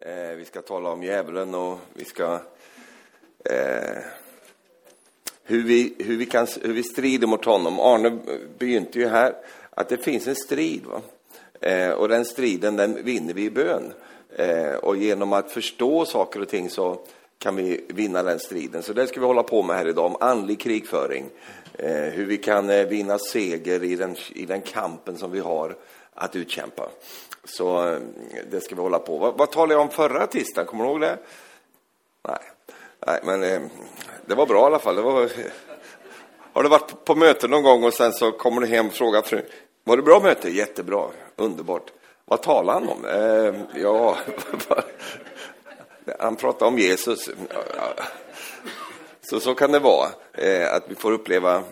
Eh, vi ska tala om djävulen och vi ska... Eh, hur, vi, hur, vi kan, hur vi strider mot honom. Arne begynte ju här att det finns en strid. Va? Eh, och den striden den vinner vi i bön. Eh, och genom att förstå saker och ting så kan vi vinna den striden. Så det ska vi hålla på med här idag, om andlig krigföring. Eh, hur vi kan eh, vinna seger i den, i den kampen som vi har att utkämpa. Så eh, det ska vi hålla på. Vad, vad talade jag om förra tisdagen? Kommer du ihåg det? Nej, Nej men eh, det var bra i alla fall. Det var, har du varit på möte någon gång och sen så kommer du hem och frågar frun, var det bra möte? Jättebra, underbart. Vad talade han om? Eh, ja, han pratade om Jesus. Så så kan det vara, eh, att vi får uppleva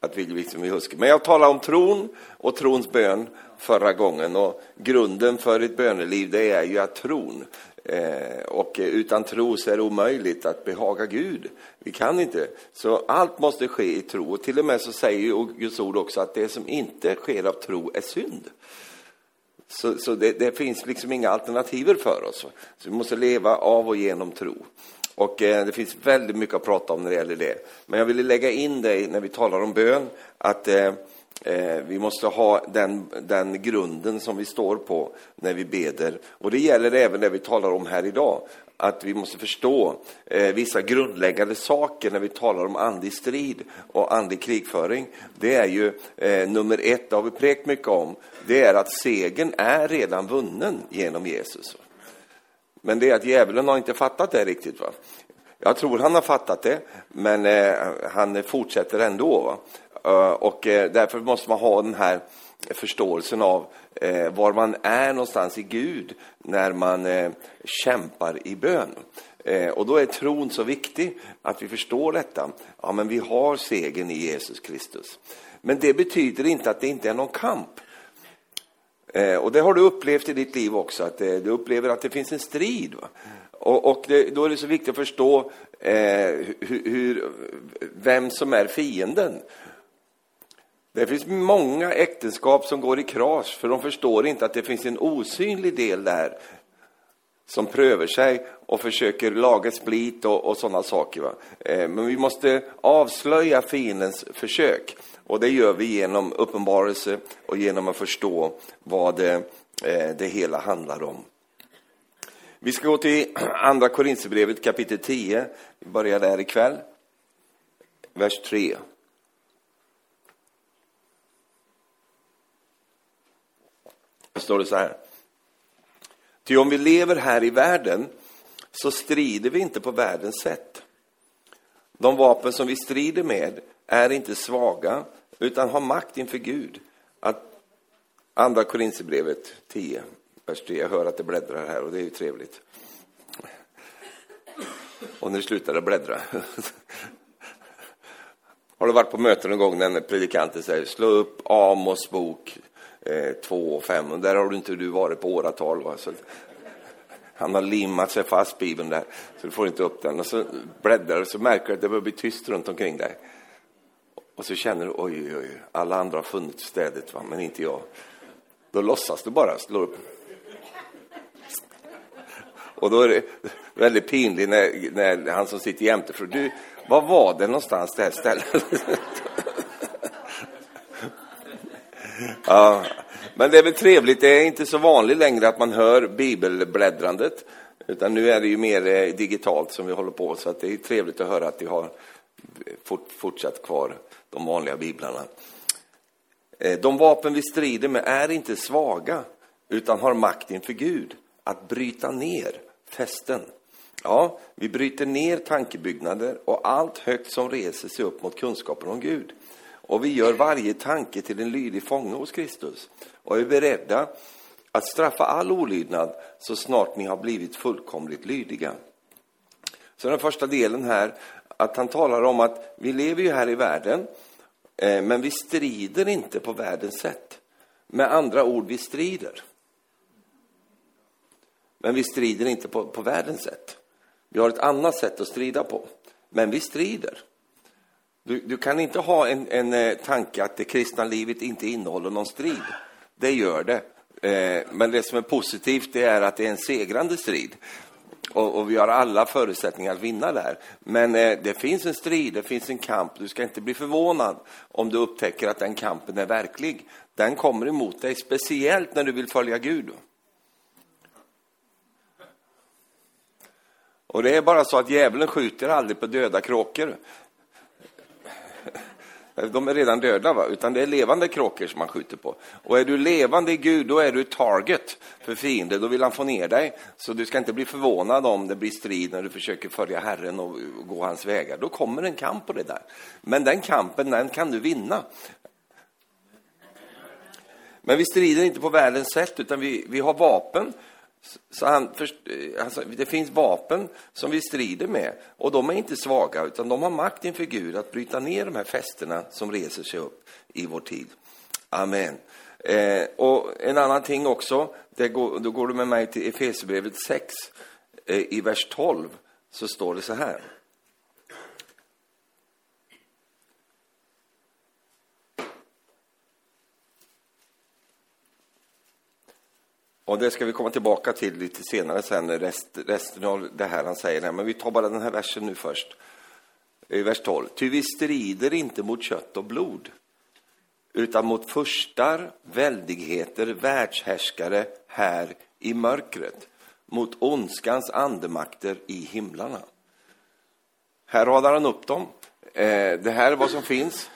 att vi liksom är huskar. Men jag talade om tron och trons bön förra gången och grunden för ett böneliv det är ju att tron. Eh, och utan tro så är det omöjligt att behaga Gud. Vi kan inte. Så allt måste ske i tro. Och till och med så säger ju Guds ord också att det som inte sker av tro är synd. Så, så det, det, finns liksom inga alternativ för oss. Så vi måste leva av och genom tro. Och eh, det finns väldigt mycket att prata om när det gäller det. Men jag ville lägga in det när vi talar om bön, att eh, Eh, vi måste ha den, den grunden som vi står på när vi beder. Och det gäller även det vi talar om här idag, att vi måste förstå eh, vissa grundläggande saker när vi talar om andlig strid och andlig krigföring. Det är ju eh, nummer ett, det har vi präkt mycket om, det är att segern är redan vunnen genom Jesus. Men det är att djävulen har inte fattat det riktigt. Va? Jag tror han har fattat det, men eh, han fortsätter ändå. Va? Eh, och eh, därför måste man ha den här förståelsen av eh, var man är någonstans i Gud när man kämpar i bön. Och då är tron så viktig, att vi förstår detta. Ja, men vi har segern i Jesus Kristus. Men det betyder inte att det inte är någon kamp. Och det har du upplevt i ditt liv också, att du upplever att det finns en strid. Och, och det, då är det så viktigt att förstå eh, hur, hur, vem som är fienden. Det finns många äktenskap som går i kras, för de förstår inte att det finns en osynlig del där som prövar sig och försöker laga split och, och sådana saker. Va? Eh, men vi måste avslöja fiendens försök. Och det gör vi genom uppenbarelse och genom att förstå vad det, eh, det hela handlar om. Vi ska gå till Andra Korinthierbrevet kapitel 10. Vi börjar där ikväll. Vers 3. Står det så här. Ty om vi lever här i världen så strider vi inte på världens sätt. De vapen som vi strider med är inte svaga, utan har makt inför Gud. Att Andra Korinthierbrevet 10, vers 3. Jag hör att det bläddrar här och det är ju trevligt. Och nu slutar det bläddra. Har du varit på möten någon gång när predikanten säger slå upp Amos bok Eh, två och fem, och där har du inte du varit på åratal. Va? Så han har limmat sig fast Bibeln där, så du får inte upp den. Och så bläddrar du så märker du att det börjar bli tyst runt omkring dig. Och så känner du, oj, oj, oj, alla andra har funnit städet, va? men inte jag. Då låtsas du bara, slår upp. Och då är det väldigt pinligt när, när han som sitter jämte frågar, du, var var det någonstans det här stället? Ja, men det är väl trevligt, det är inte så vanligt längre att man hör bibelbläddrandet. Utan nu är det ju mer eh, digitalt som vi håller på, så att det är trevligt att höra att vi har fort, fortsatt kvar de vanliga biblarna. Eh, de vapen vi strider med är inte svaga, utan har makt inför Gud att bryta ner fästen. Ja, vi bryter ner tankebyggnader och allt högt som reser sig upp mot kunskapen om Gud. Och vi gör varje tanke till en lydig fånge hos Kristus och är beredda att straffa all olydnad så snart ni har blivit fullkomligt lydiga. Så den första delen här, att han talar om att vi lever ju här i världen, eh, men vi strider inte på världens sätt. Med andra ord, vi strider. Men vi strider inte på, på världens sätt. Vi har ett annat sätt att strida på. Men vi strider. Du, du kan inte ha en, en eh, tanke att det kristna livet inte innehåller någon strid. Det gör det. Eh, men det som är positivt det är att det är en segrande strid. Och, och vi har alla förutsättningar att vinna där. Men eh, det finns en strid, det finns en kamp. Du ska inte bli förvånad om du upptäcker att den kampen är verklig. Den kommer emot dig, speciellt när du vill följa Gud. Och det är bara så att djävulen skjuter aldrig på döda kråkor. Eh, de är redan döda, va? utan det är levande kråkor som man skjuter på. Och är du levande i Gud, då är du target för fienden. Då vill han få ner dig. Så du ska inte bli förvånad om det blir strid när du försöker följa Herren och gå hans vägar. Då kommer en kamp på det där. Men den kampen, den kan du vinna. Men vi strider inte på världens sätt, utan vi, vi har vapen så han, eh, alltså, det finns vapen som vi strider med och de är inte svaga utan de har makt inför Gud att bryta ner de här fästena som reser sig upp i vår tid. Amen. Eh, och en annan ting också, det går, då går du med mig till Efesierbrevet 6 eh, i vers 12 så står det så här. Och det ska vi komma tillbaka till lite senare sen, rest, resten av det här han säger. Men vi tar bara den här versen nu först. I vers 12. Ty vi strider inte mot kött och blod, utan mot furstar, väldigheter, världshärskare här i mörkret, mot ondskans andemakter i himlarna. Här radar han upp dem. Eh, det här är vad som finns.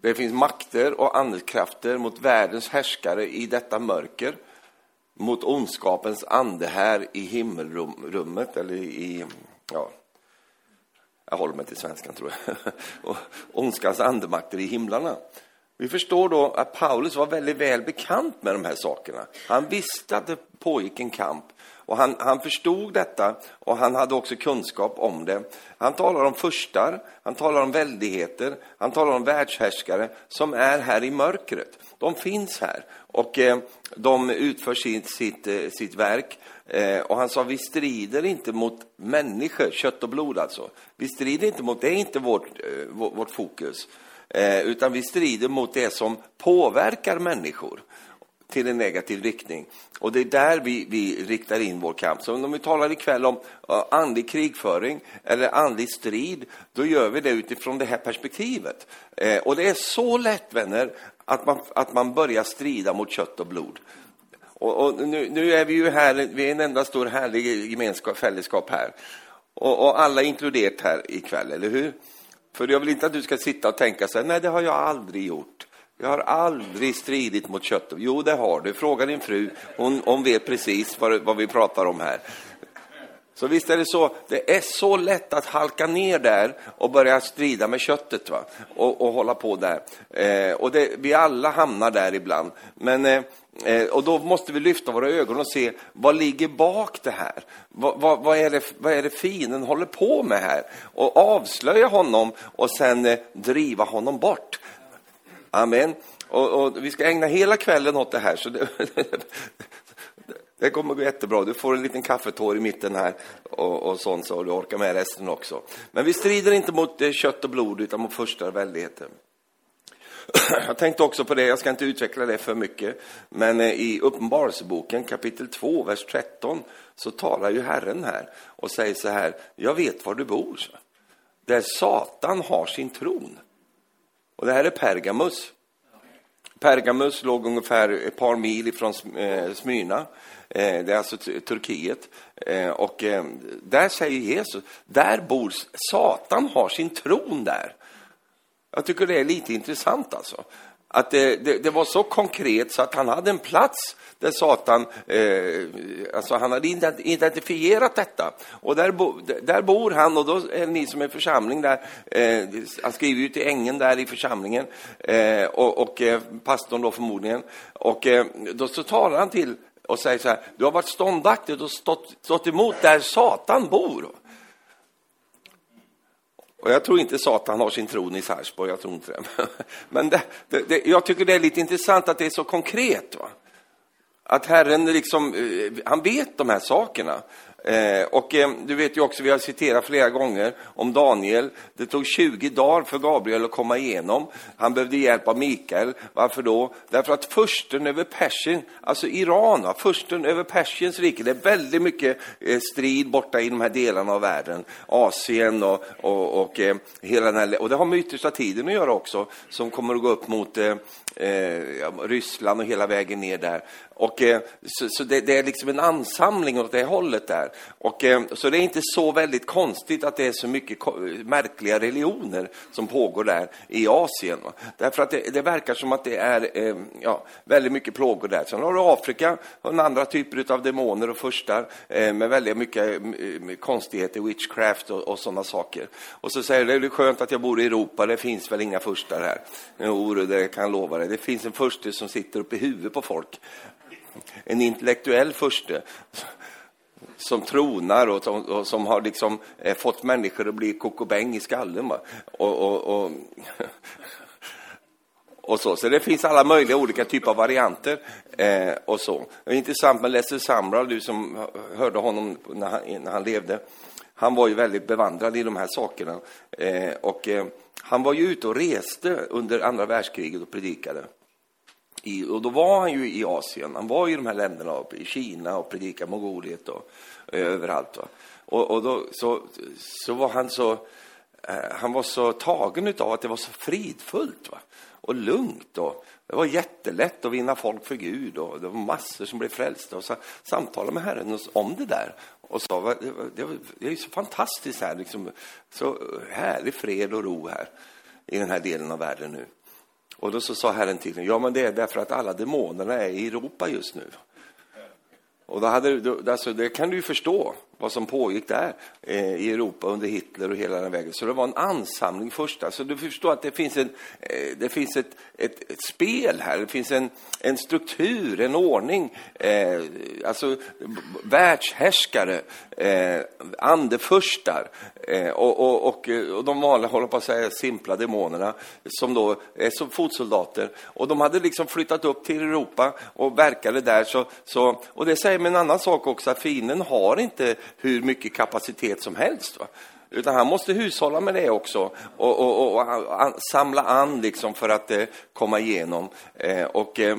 Det finns makter och andekrafter mot världens härskare i detta mörker mot ondskapens ande här i himmelrummet, eller i, ja, jag håller mig till svenskan tror jag, och ondskans andemakter i himlarna. Vi förstår då att Paulus var väldigt väl bekant med de här sakerna. Han visste att det pågick en kamp och han, han förstod detta och han hade också kunskap om det. Han talar om furstar, han talar om väldigheter, han talar om världshärskare som är här i mörkret. De finns här och eh, de utför sitt, sitt, eh, sitt verk. Eh, och han sa, vi strider inte mot människor, kött och blod alltså. Vi strider inte mot, det är inte vårt, eh, vårt fokus. Eh, utan vi strider mot det som påverkar människor till en negativ riktning. Och det är där vi, vi riktar in vår kamp. Så om vi talar ikväll om andlig krigföring eller andlig strid, då gör vi det utifrån det här perspektivet. och det är så lätt, vänner, att man, att man börjar strida mot kött och blod. Och, och nu, nu, är vi ju här, vi är en enda stor härlig gemenskap, fällskap här. Och, och alla är inkluderat här ikväll, eller hur? För jag vill inte att du ska sitta och tänka så här, nej det har jag aldrig gjort. Jag har aldrig stridit mot kött. Jo, det har du. Fråga din fru. Hon, hon vet precis vad, vad vi pratar om här. Så visst är det så, det är så lätt att halka ner där och börja strida med köttet va? Och, och hålla på där. Eh, och det, vi alla hamnar där ibland. Men, eh, eh och då måste vi lyfta våra ögon och se vad ligger bak det här? Vad, va, vad är, det, vad är det fienden håller på med här? Och avslöja honom och sen eh, driva honom bort. Amen. Och, och, vi ska ägna hela kvällen åt det här. Så det, Det kommer gå jättebra. Du får en liten kaffetår i mitten här och, och sånt så du orkar med resten också. Men vi strider inte mot eh, kött och blod utan mot första väldigheten. Jag tänkte också på det, jag ska inte utveckla det för mycket, men eh, i Uppenbarelseboken kapitel 2, vers 13, så talar ju Herren här och säger så här, jag vet var du bor, där Satan har sin tron. Och det här är Pergamus. Pergamus låg ungefär ett par mil ifrån eh, Smyrna. Eh, det är alltså Turkiet. Eh, och eh, där säger Jesus, där bor Satan har sin tron där. Jag tycker det är lite intressant alltså. Att det, det, det, var så konkret så att han hade en plats där Satan, eh, alltså han hade identifierat detta. Och där, bo, där bor han och då är ni som är församling där, eh, han skriver ju till ängeln där i församlingen eh, och, och eh, pastorn då förmodligen. Och eh, då så talar han till och säger så här, du har varit ståndaktig och stått, stått emot där Satan bor. Och jag tror inte Satan har sin tron i Sarpsborg, jag tror inte det. Men det, det, det, jag tycker det är lite intressant att det är så konkret. Va? Att Herren liksom, eh, han vet de här sakerna. Eh, och eh, du vet ju också, vi har citerat flera gånger om Daniel. Det tog 20 dagar för Gabriel att komma igenom. Han behövde hjälp av Mikael. Varför då? Därför att försten över Persien, alltså Iran, va? försten över Persiens rike, det är väldigt mycket eh, strid borta i de här delarna av världen. Asien och, och, och eh, hela den här, och det har med yttersta tiden att göra också, som kommer att gå upp mot eh, eh Ryssland och hela vägen ner där. Och, eh, så, så det, det, är liksom en ansamling åt det hållet där. Och, eh, så det är inte så väldigt konstigt att det är så mycket märkliga religioner som pågår där i Asien. Va? Därför att det, det, verkar som att det är eh, ja, väldigt mycket plågor där. Sen har du Afrika och andra typer av demoner och furstar eh, med väldigt mycket konstigheter, witchcraft och, och sådana saker. Och så säger du, det är skönt att jag bor i Europa, det finns väl inga furstar här. Jo, det kan jag lova dig. Det finns en furste som sitter uppe i huvudet på folk en intellektuell furste som tronar och som, och som har liksom eh, fått människor att bli kokobäng i skallen. Va? Och, och, och, och, så. så det finns alla möjliga olika typer av varianter. Eh, och så. Det är intressant med Lester Samra, du som hörde honom när han, när han levde. Han var ju väldigt bevandrad i de här sakerna. Eh, och, eh, han var ju ute och reste under andra världskriget och predikade. I, och då var han ju i Asien, han var i de här länderna, i Kina och predikade Mongoliet och, och överallt. Va? Och, och då så, så var han så, eh, han var så tagen av att det var så fridfullt va? och lugnt. Och, det var jättelätt att vinna folk för Gud och det var massor som blev frälsta. Och så samtalade med Herren om det där och sa det, det, det är så fantastiskt här, liksom, så härlig fred och ro här i den här delen av världen nu. Och då så sa Herren till honom, ja men det är därför att alla demonerna är i Europa just nu. Och då hade, alltså, det kan du ju förstå vad som pågick där eh, i Europa under Hitler och hela den vägen. Så det var en ansamling först. Alltså, du förstår att det finns, en, eh, det finns ett, ett, ett, spel här, det finns en, en struktur, en ordning. Eh, alltså världshärskare, eh, andefurstar eh, och, och, och, och de vanliga, håller på att säga, simpla demonerna som då är som fotsoldater. Och de hade liksom flyttat upp till Europa och verkade där. Så, så, och det säger mig en annan sak också, att fienden har inte hur mycket kapacitet som helst. Va? Utan han måste hushålla med det också och, och, och, och samla an liksom för att eh, komma igenom. Eh, och, eh,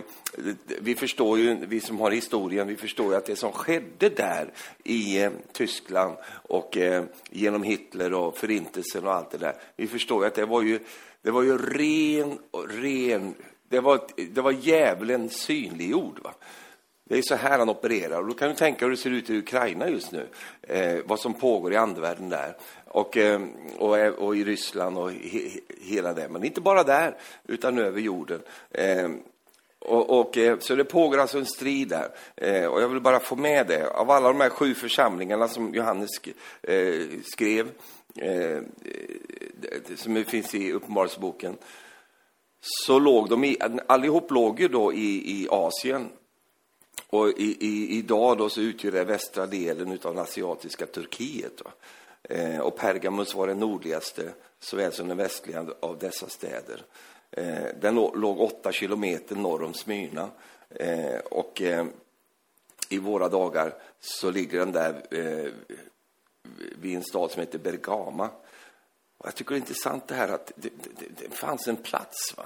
vi förstår ju, vi som har historien, vi förstår ju att det som skedde där i eh, Tyskland och eh, genom Hitler och förintelsen och allt det där. Vi förstår ju att det var ju, det var ju ren, ren, det var, det var djävulen synliggjord. Va? Det är så här han opererar. Och då kan du tänka hur det ser ut i Ukraina just nu. Eh, vad som pågår i andevärlden där. Och, eh, och, eh, och, i Ryssland och he, hela det. Men inte bara där, utan över jorden. Eh, och, och, eh, så det pågår alltså en strid där. Eh, och jag vill bara få med det. Av alla de här sju församlingarna som Johannes eh, skrev, eh, som finns i Uppenbarelseboken, så låg de i, allihop låg ju då i, i Asien och i, i, idag då så utgör det västra delen av det asiatiska Turkiet. Eh, och Pergamus var den nordligaste såväl som den västliga av dessa städer. Eh, den låg åtta kilometer norr om Smyrna. Eh, och eh, i våra dagar så ligger den där eh, vid en stad som heter Bergama. Och jag tycker det är intressant det här att det, det, det fanns en plats va?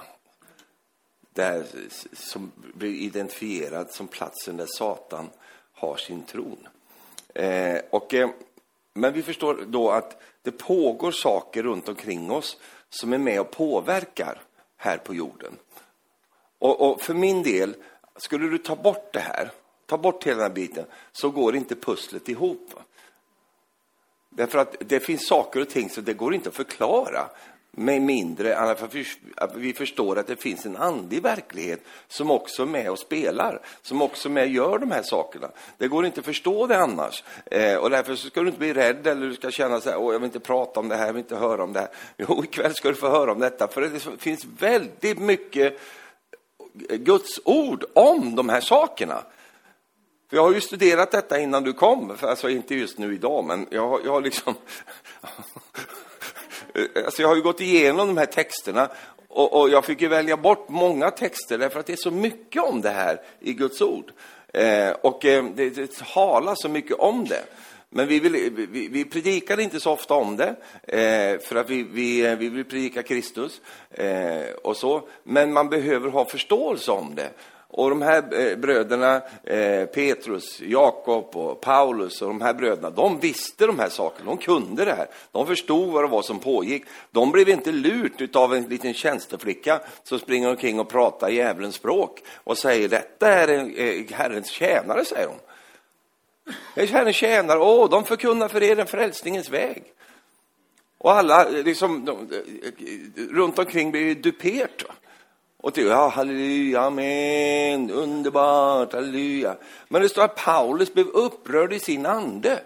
Där, som blir identifierad som platsen där Satan har sin tron. Eh, och, eh, men vi förstår då att det pågår saker runt omkring oss som är med och påverkar här på jorden. Och, och, för min del, skulle du ta bort det här, ta bort hela den här biten, så går inte pusslet ihop. Därför att det finns saker och ting som det går inte att förklara med mindre än att vi förstår att det finns en andlig verklighet som också är med och spelar, som också är med och gör de här sakerna. Det går inte att förstå det annars. Eh, och därför ska du inte bli rädd eller du ska känna så här, Åh, jag vill inte prata om det här, jag vill inte höra om det här. Jo, ikväll ska du få höra om detta, för det finns väldigt mycket Guds ord om de här sakerna. För jag har ju studerat detta innan du kom, alltså inte just nu idag, men jag har, jag har liksom Eh, alltså jag har ju gått igenom de här texterna och, och, jag fick ju välja bort många texter därför att det är så mycket om det här i Guds ord. Eh, och eh, det, det talar så mycket om det. Men vi, vill, vi, vi predikar inte så ofta om det, eh, för att vi, vi, eh, vi vill predika Kristus eh, och så. Men man behöver ha förståelse om det. Och de här eh, bröderna, eh, Petrus, Jakob och Paulus och de här bröderna, de visste de här sakerna, de kunde det här. De förstod vad det var som pågick. De blev inte lurt av en liten tjänsteflicka som springer omkring och pratar djävulens språk och säger detta är en, eh, Herrens tjänare, säger de. Det är Herrens tjänare, åh, de förkunnar för er en frälsningens väg. Och alla liksom, de, runt omkring blir ju Va? Och till, ja, halleluja, amen, underbart, halleluja. Men det står att Paulus blev upprörd i sin ande.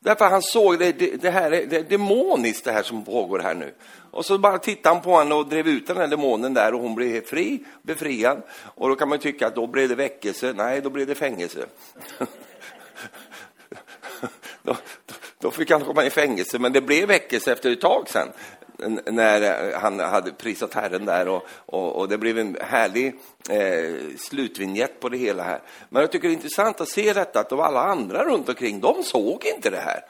Därför han såg det, det, det här det är demoniskt det här som pågår här nu. Och så bara tittade han på henne och drev ut den här demonen där och hon blev fri, befriad. Och då kan man tycka att då blev det väckelse. Nej, då blev det fängelse. då, då fick han komma i fängelse, men det blev väckelse efter ett tag sen när eh, han hade prisat Herren där och, och, och det blev en härlig eh, slutvinjett på det hela här. Men jag tycker det är intressant att se detta att de alla andra runt omkring, de såg inte det här.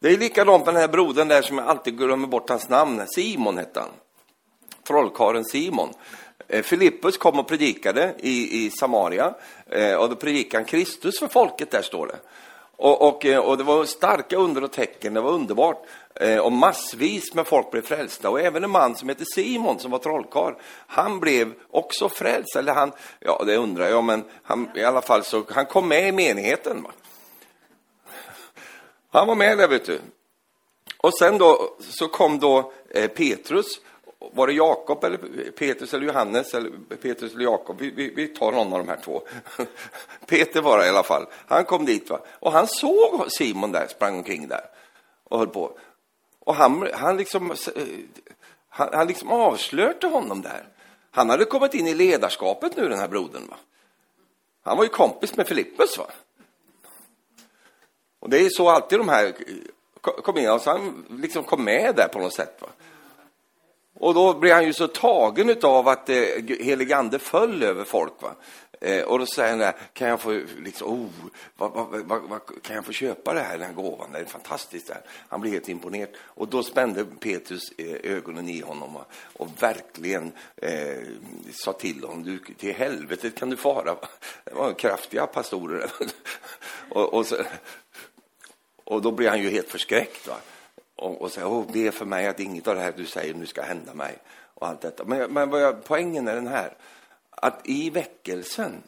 Det är likadant med den här brodern där som jag alltid glömmer bort hans namn, Simon hette han. Trollkaren Simon. Eh, Filippus kom och predikade i, i Samaria eh, och då predikade han Kristus för folket där står det. Och, och, och, det var starka under och tecken, det var underbart. Eh, och massvis med folk blev frälsta. Och även en man som heter Simon, som var trollkarl, han blev också frälst. Eller han, ja det undrar jag, men han, i alla fall så, han kom med i menigheten. Va? Han var med där, vet du. Och sen då, så kom då eh, Petrus, var det Jakob eller Petrus eller Johannes eller Petrus eller Jakob? Vi, vi, vi, tar någon av de här två. Peter var det i alla fall. Han kom dit va? och han såg Simon där, sprang omkring där och höll på. Och han, han, liksom, eh, han, han liksom avslöjade honom där. Han hade kommit in i ledarskapet nu, den här brodern. Va? Han var ju kompis med Filippus. Va? Och det är så alltid de här eh, kom in, alltså han liksom kom med där på något sätt. Va? Och då blev han ju så tagen av att eh, helig ande föll över folk. Va? Eh, och då säger han kan jag få, liksom, oh, vad, vad, vad, kan jag få köpa det här, den här gåvan? Det är fantastiskt. Där. Han blir helt imponerad. Och då spände Petrus eh, ögonen i honom och, och verkligen eh, sa till honom, du, till helvetet kan du fara. Det var kraftiga pastorer. och, och, så, och då blir han ju helt förskräckt. Va? Och, och säger, oh, be för mig att inget av det här du säger nu ska hända mig. Och allt detta. Men, men vad jag, poängen är den här, att i väckelsen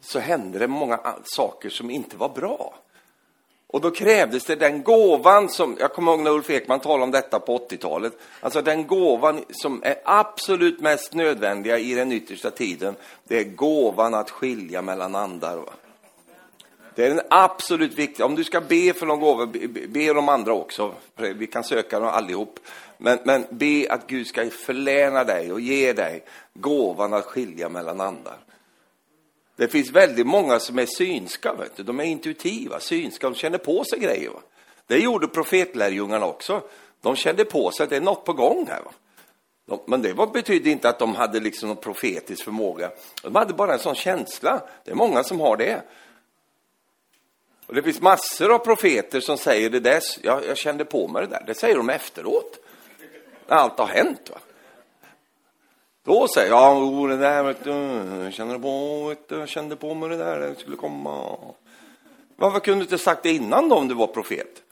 så hände det många saker som inte var bra. Och då krävdes det den gåvan som, jag kommer ihåg när Ulf Ekman talade om detta på 80-talet, alltså den gåvan som är absolut mest nödvändiga i den yttersta tiden, det är gåvan att skilja mellan andar. Va? Det är den absolut viktiga. Om du ska be för någon gåva, be, be de andra också. Vi kan söka dem allihop. Men, men be att Gud ska förläna dig och ge dig gåvan att skilja mellan andar. Det finns väldigt många som är synska, vet du. de är intuitiva, synska, de känner på sig grejer. Va? Det gjorde profetlärjungarna också. De kände på sig att det är något på gång här. Va? De, men det var, betydde inte att de hade liksom någon profetisk förmåga. De hade bara en sån känsla. Det är många som har det. Och det finns massor av profeter som säger det där, jag, jag kände på mig det där. Det säger de efteråt. När allt har hänt. Va? Då säger jag, ja, det där, vet du, jag du på, vet du, jag kände på mig det där, det skulle komma. Varför kunde du inte sagt det innan då om du var profet?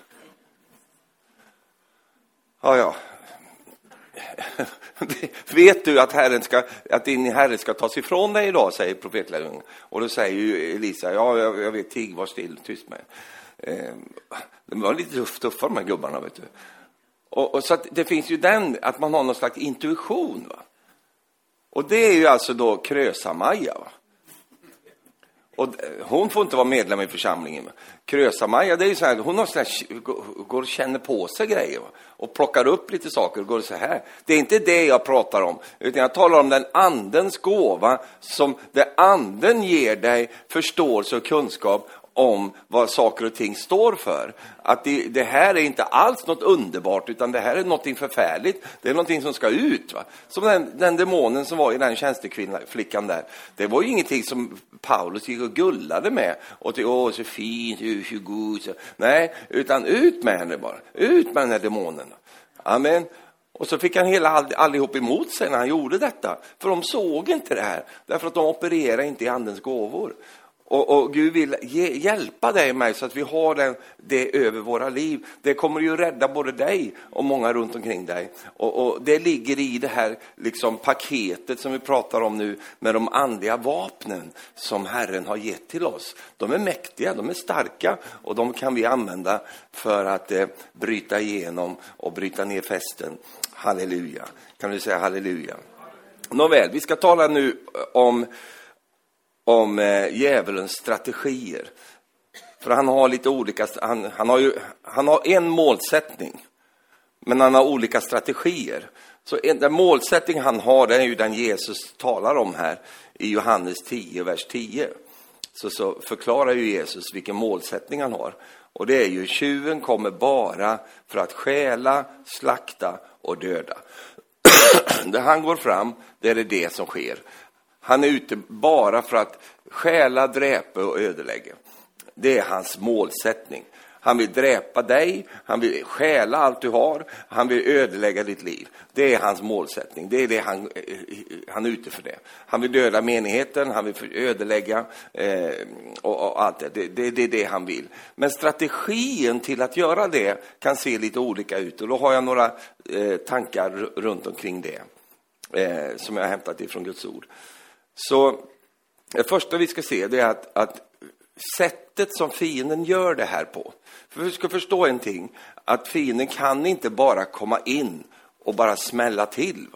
Ja, ja. Vet du att, herren ska, att din Herre ska tas ifrån dig idag, säger profetlärjungen. Och då säger ju Elisa, ja, jag, jag vet, tig, var still, tyst med. Eh, de var lite tuffa de här gubbarna, vet du. Och, och så det finns ju den, att man har någon slags intuition. Va? Och det är ju alltså då Krösa-Maja. Och eh, hon får inte vara medlem i församlingen. Krösa-Maja, det är ju så här, hon har så här, går och känner på sig grejer och plockar upp lite saker och går så här. Det är inte det jag pratar om, utan jag talar om den andens gåva som det anden ger dig förståelse och kunskap om vad saker och ting står för. Att det, det, här är inte alls något underbart, utan det här är någonting förfärligt. Det är någonting som ska ut. Va? Som den, den demonen som var i den tjänsteflickan där. Det var ju ingenting som Paulus gick och gullade med. Och till, åh, så fint, så god. Så. Nej, utan ut med henne bara. Ut med den här demonen. Amen. Och så fick han hela allihop emot sig när han gjorde detta. För de såg inte det här, därför att de opererar inte i andens gåvor. Och, och, Gud vill ge, hjälpa dig och mig så att vi har den, det över våra liv. Det kommer ju rädda både dig och många runt omkring dig. Och, och, Det ligger i det här liksom paketet som vi pratar om nu med de andliga vapnen som Herren har gett till oss. De är mäktiga, de är starka och de kan vi använda för att eh, bryta igenom och bryta ner fästen. Halleluja. Kan du säga halleluja? Nåväl, vi ska tala nu eh, om om eh, djävulens strategier. För han har lite olika, han, han, har ju, han har en målsättning, men han har olika strategier. Så en, den målsättning han har, det är ju den Jesus talar om här i Johannes 10, vers 10. Så, så förklarar ju Jesus vilken målsättning han har. Och det är ju, tjuven kommer bara för att stjäla, slakta och döda. Där han går fram, det är det det som sker. Han är ute bara för att stjäla, dräpa och ödelägga. Det är hans målsättning. Han vill dräpa dig, han vill stjäla allt du har, han vill ödelägga ditt liv. Det är hans målsättning, det är det han, eh, han är ute för det. Han vill döda menigheten, han vill ödelägga eh, och, och, allt det. Det, det. det är det han vill. Men strategin till att göra det kan se lite olika ut och då har jag några eh, tankar runt omkring det eh, som jag har hämtat ifrån Guds ord. Så det första vi ska se det är att, att sättet som fienden gör det här på. För vi ska förstå en ting, att fienden kan inte bara komma in och bara smälla till.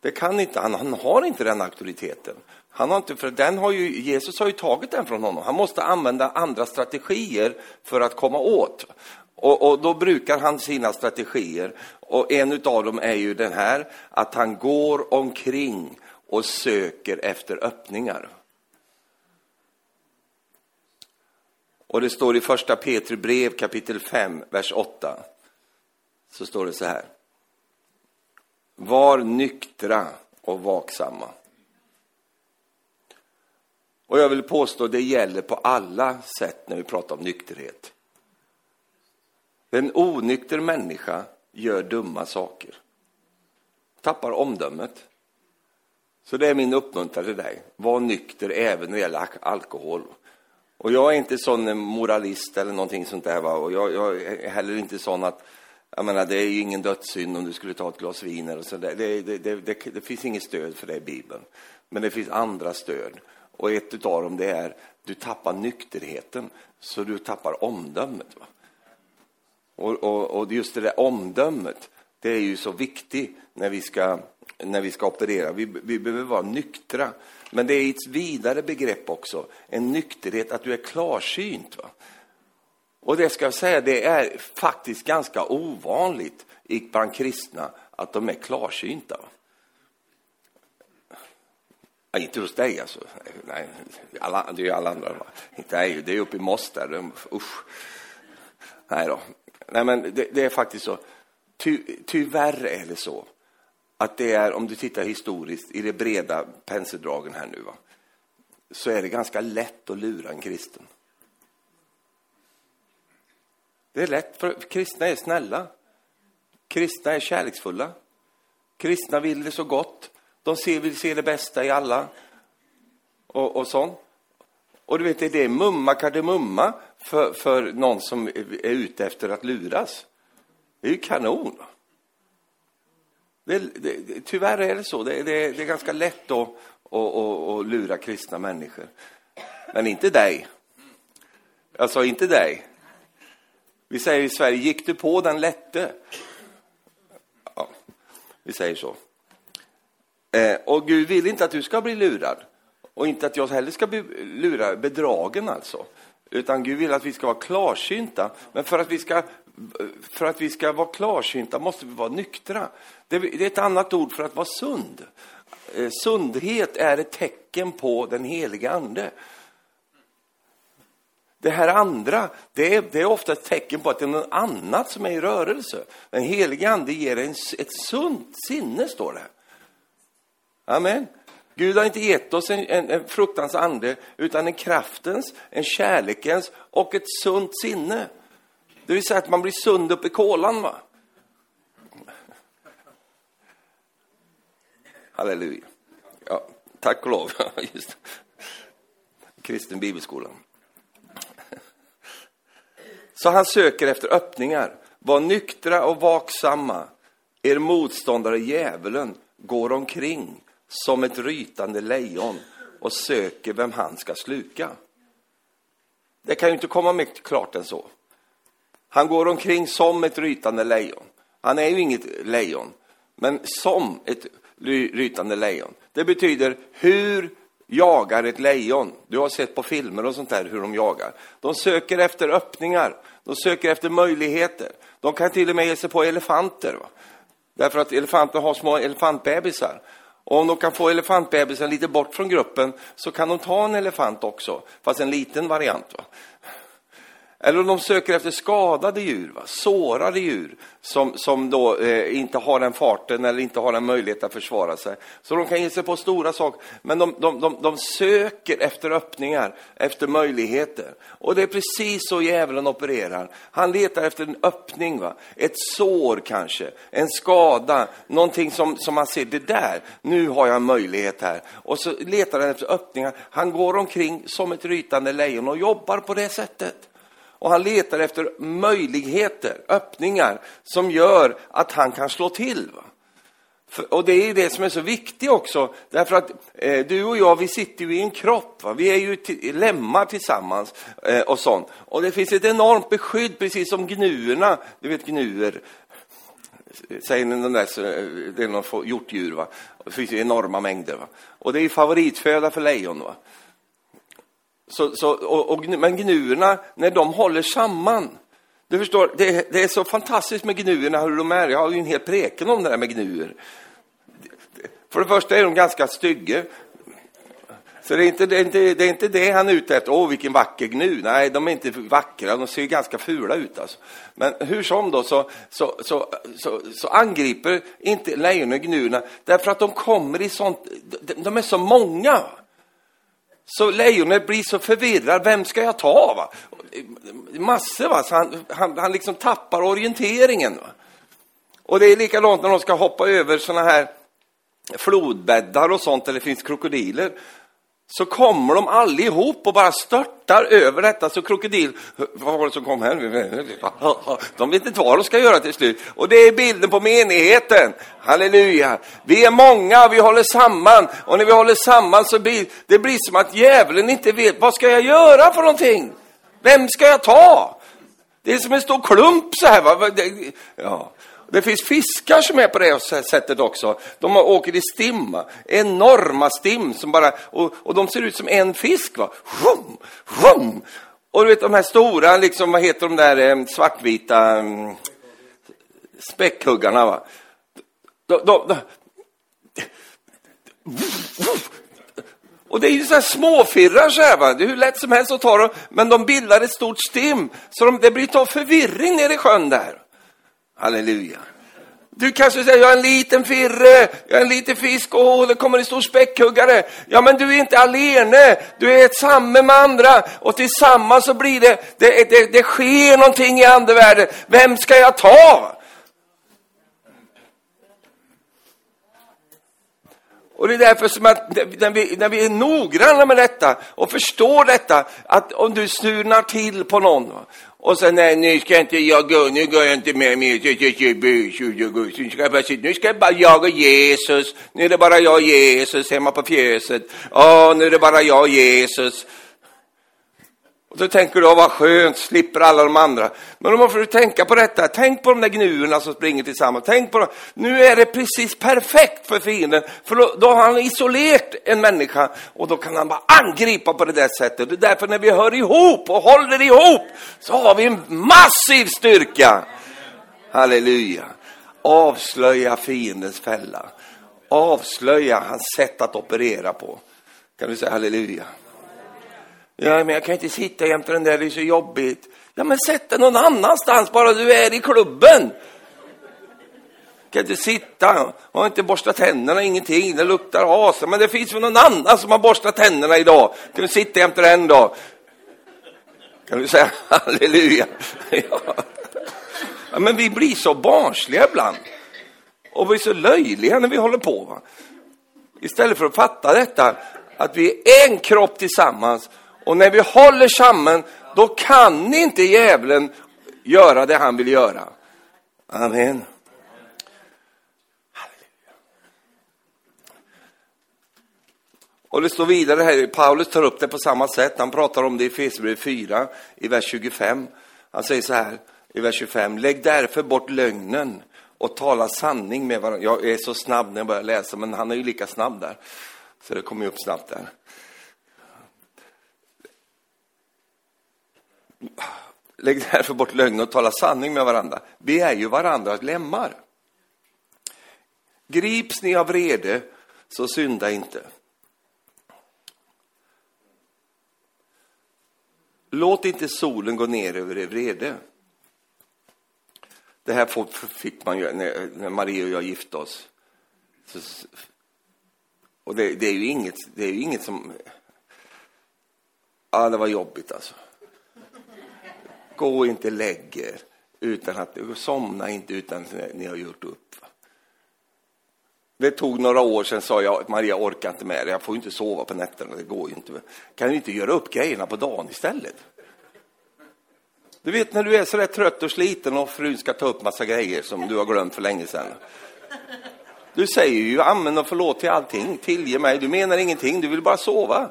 Det kan inte, han, han har inte den auktoriteten. Han har inte, för den har ju, Jesus har ju tagit den från honom. Han måste använda andra strategier för att komma åt. Och, och, då brukar han sina strategier. Och en av dem är ju den här, att han går omkring och söker efter öppningar. Och det står i första Petri brev kapitel 5, vers 8. Så står det så här. Var nyktra och vaksamma. Och jag vill påstå det gäller på alla sätt när vi pratar om nykterhet. En onykter människa gör dumma saker. Tappar omdömet. Så det är min uppmuntran till dig. Var nykter även när det gäller alkohol. Och jag är inte sån moralist eller någonting sånt där. Va? Och jag, jag, är heller inte sån att, jag menar, det är ju ingen dödssynd om du skulle ta ett glas vin eller så. Det, det, det, det, det finns inget stöd för det i Bibeln. Men det finns andra stöd. Och ett av dem det är, du tappar nykterheten, så du tappar omdömet. Va? Och, och, och just det där omdömet, det är ju så viktigt när vi ska när vi ska operera. Vi, vi behöver vara nyktra. Men det är ett vidare begrepp också, en nykterhet, att du är klarsynt. Va? Och det ska jag säga, det är faktiskt ganska ovanligt bland kristna att de är klarsynta. Ja, inte hos dig alltså. Nej, alla, det är ju alla andra. Va? Inte är det är uppe i Moss där. Usch. Nej då. Nej, men det, det är faktiskt så. Ty, tyvärr är det så att det är, om du tittar historiskt i de breda penseldragen här nu, va, så är det ganska lätt att lura en kristen. Det är lätt, för kristna är snälla. Kristna är kärleksfulla. Kristna vill det så gott. De ser, vill se det bästa i alla. Och, och sånt. Och du vet, det är mumma kardemumma för, för någon som är ute efter att luras. Det är ju kanon. Det, det, tyvärr är det så. Det, det, det är ganska lätt att, att, att, att lura kristna människor. Men inte dig. Alltså, inte dig. Vi säger i Sverige, gick du på den lätte? Ja, vi säger så. Eh, och Gud vill inte att du ska bli lurad. Och inte att jag heller ska bli lurad, bedragen alltså. Utan Gud vill att vi ska vara klarsynta. Men för att vi ska, för att vi ska vara klarsynta måste vi vara nyktra. Det är ett annat ord för att vara sund. Eh, sundhet är ett tecken på den heliga Ande. Det här andra, det är, det är ofta ett tecken på att det är något annat som är i rörelse. Den helige ande ger en, ett sunt sinne, står det. Amen. Gud har inte gett oss en, en, en fruktans ande, utan en kraftens, en kärlekens och ett sunt sinne. Det vill säga att man blir sund upp i kolan. Va? Halleluja. Ja, tack och lov. Just. Kristen bibelskola. Så han söker efter öppningar. Var nyktra och vaksamma. Er motståndare djävulen går omkring som ett rytande lejon och söker vem han ska sluka. Det kan ju inte komma mycket klart än så. Han går omkring som ett rytande lejon. Han är ju inget lejon, men som ett rytande lejon. Det betyder hur jagar ett lejon. Du har sett på filmer och sånt där hur de jagar. De söker efter öppningar. De söker efter möjligheter. De kan till och med ge sig på elefanter. Va? Därför att elefanter har små elefantbebisar. Och om de kan få elefantbebisen lite bort från gruppen så kan de ta en elefant också, fast en liten variant. Va? Eller om de söker efter skadade djur, va? sårade djur som, som då eh, inte har den farten eller inte har den möjlighet att försvara sig. Så de kan ge sig på stora saker, men de, de, de, de söker efter öppningar, efter möjligheter. Och det är precis så djävulen opererar. Han letar efter en öppning, va? ett sår kanske, en skada, någonting som, som man ser, det där, nu har jag en möjlighet här. Och så letar han efter öppningar. Han går omkring som ett rytande lejon och jobbar på det sättet. Och han letar efter möjligheter, öppningar, som gör att han kan slå till. Va? För, och det är det som är så viktigt också, därför att eh, du och jag, vi sitter ju i en kropp. Va? Vi är ju lemmar tillsammans eh, och sånt. Och det finns ett enormt beskydd, precis som gnuerna. Du vet gnuer, säger ni de där, det är någon hjortdjur, va? Det finns ju enorma mängder. Va? Och det är favoritföda för lejon. Va? Så, så, och, och, men gnuerna, när de håller samman, du förstår, det, det, är så fantastiskt med gnuerna hur de är. Jag har ju en hel preken om det där med gnuer. För det första är de ganska stygga. Så det är, inte, det, är inte, det är inte det han är ute efter. Åh, vilken vacker gnu. Nej, de är inte vackra. De ser ganska fula ut. Alltså. Men hur som då så, så, så, så, så angriper inte lejonen gnuerna därför att de kommer i sånt... De, de är så många. Så lejonet blir så förvirrad, vem ska jag ta? Va? Massor, va? så han, han, han liksom tappar orienteringen. Va? Och det är likadant när de ska hoppa över såna här flodbäddar och sånt där det finns krokodiler så kommer de allihop och bara störtar över detta. Så krokodil, vad var det som kom här? De vet inte vad de ska göra till slut. Och det är bilden på menigheten. Halleluja. Vi är många, vi håller samman. Och när vi håller samman så blir det blir som att djävulen inte vet, vad ska jag göra för någonting? Vem ska jag ta? Det är som en stor klump så här. Va? Ja. Det finns fiskar som är på det sättet också. De åker i stim, enorma stim som bara, och, och de ser ut som en fisk. Va? Vum, vum. Och du vet de här stora, liksom, vad heter de där eh, svartvita mm, späckhuggarna? Va? De, de, de, och det är ju så här småfirrar så här, va? det är hur lätt som helst att ta dem, men de bildar ett stort stim, så de, det blir ta förvirring nere i sjön där. Halleluja. Du kanske säger, jag är en liten firre, jag är en liten fisk, åh, det kommer en stor späckhuggare. Ja, men du är inte alene, du är ett samme med andra och tillsammans så blir det, det, det, det sker någonting i andevärlden. Vem ska jag ta? Och det är därför som att när vi, när vi är noggranna med detta och förstår detta, att om du snurnar till på någon och sen, nej, nu ska inte jag gå, nu går jag inte med mer. Nu ska jag bara jag och Jesus. Nu är det bara jag och Jesus hemma på fjäset. Åh, nu är det bara jag och Jesus. Och så tänker du, vad skönt, slipper alla de andra. Men då måste du tänka på detta. Tänk på de där gnuerna som springer tillsammans. Tänk på dem. Nu är det precis perfekt för fienden. För då, då, har han isolerat en människa och då kan han bara angripa på det där sättet. Det är därför när vi hör ihop och håller ihop så har vi en massiv styrka. Halleluja. Avslöja fiendens fälla. Avslöja hans sätt att operera på. Kan du säga halleluja? Ja, men jag kan inte sitta jämte den där, det är så jobbigt. Ja, men sätt dig någon annanstans, bara du är i klubben. Kan inte sitta, har inte borstat tänderna, ingenting, det luktar as. Men det finns väl någon annan som har borstat tänderna idag. Kan du sitta jämte den då? Kan du säga halleluja? Ja. ja. men vi blir så barnsliga ibland. Och vi är så löjliga när vi håller på. Va? Istället för att fatta detta, att vi är en kropp tillsammans. Och när vi håller samman, då kan inte djävulen göra det han vill göra. Amen. Och det står vidare här, Paulus tar upp det på samma sätt. Han pratar om det i Efesierbrevet 4, i vers 25. Han säger så här i vers 25. Lägg därför bort lögnen och tala sanning med varandra. Jag är så snabb när jag börjar läsa, men han är ju lika snabb där. Så det kommer ju upp snabbt där. Lägg därför bort lögnen och tala sanning med varandra. Vi är ju varandras lemmar. Grips ni av vrede, så synda inte. Låt inte solen gå ner över er vrede. Det här fick man ju när, Maria och jag gifte oss. Och det, det, är ju inget, det är ju inget som... Ja, det var jobbigt alltså. Gå inte lägg er utan att... Somna inte utan att ni har gjort upp. Det tog några år, sen sa jag Maria orkar inte med det, jag får inte sova på nätterna, det går ju inte. Kan du inte göra upp grejerna på dagen istället? Du vet när du är så där trött och sliten och frun ska ta upp massa grejer som du har glömt för länge sedan. Du säger ju amen och förlåt till allting, tillge mig, du menar ingenting, du vill bara sova.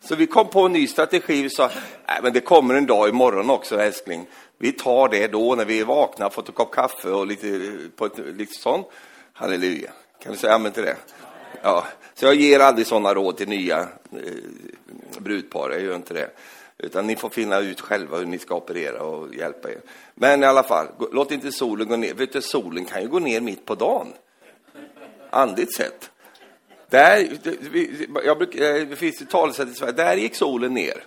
Så vi kom på en ny strategi, vi sa, nej men det kommer en dag imorgon också älskling. Vi tar det då när vi är vakna, fått en kopp kaffe och lite, på ett, lite sånt. Halleluja. Kan du säga amen till det? Ja, så jag ger aldrig sådana råd till nya eh, brudpar, jag gör inte det. Utan ni får finna ut själva hur ni ska operera och hjälpa er. Men i alla fall, låt inte solen gå ner. Vet du, solen kan ju gå ner mitt på dagen. Andligt sett. Där, jag bruk, eh, det finns ett talesätt i Sverige, där gick solen ner.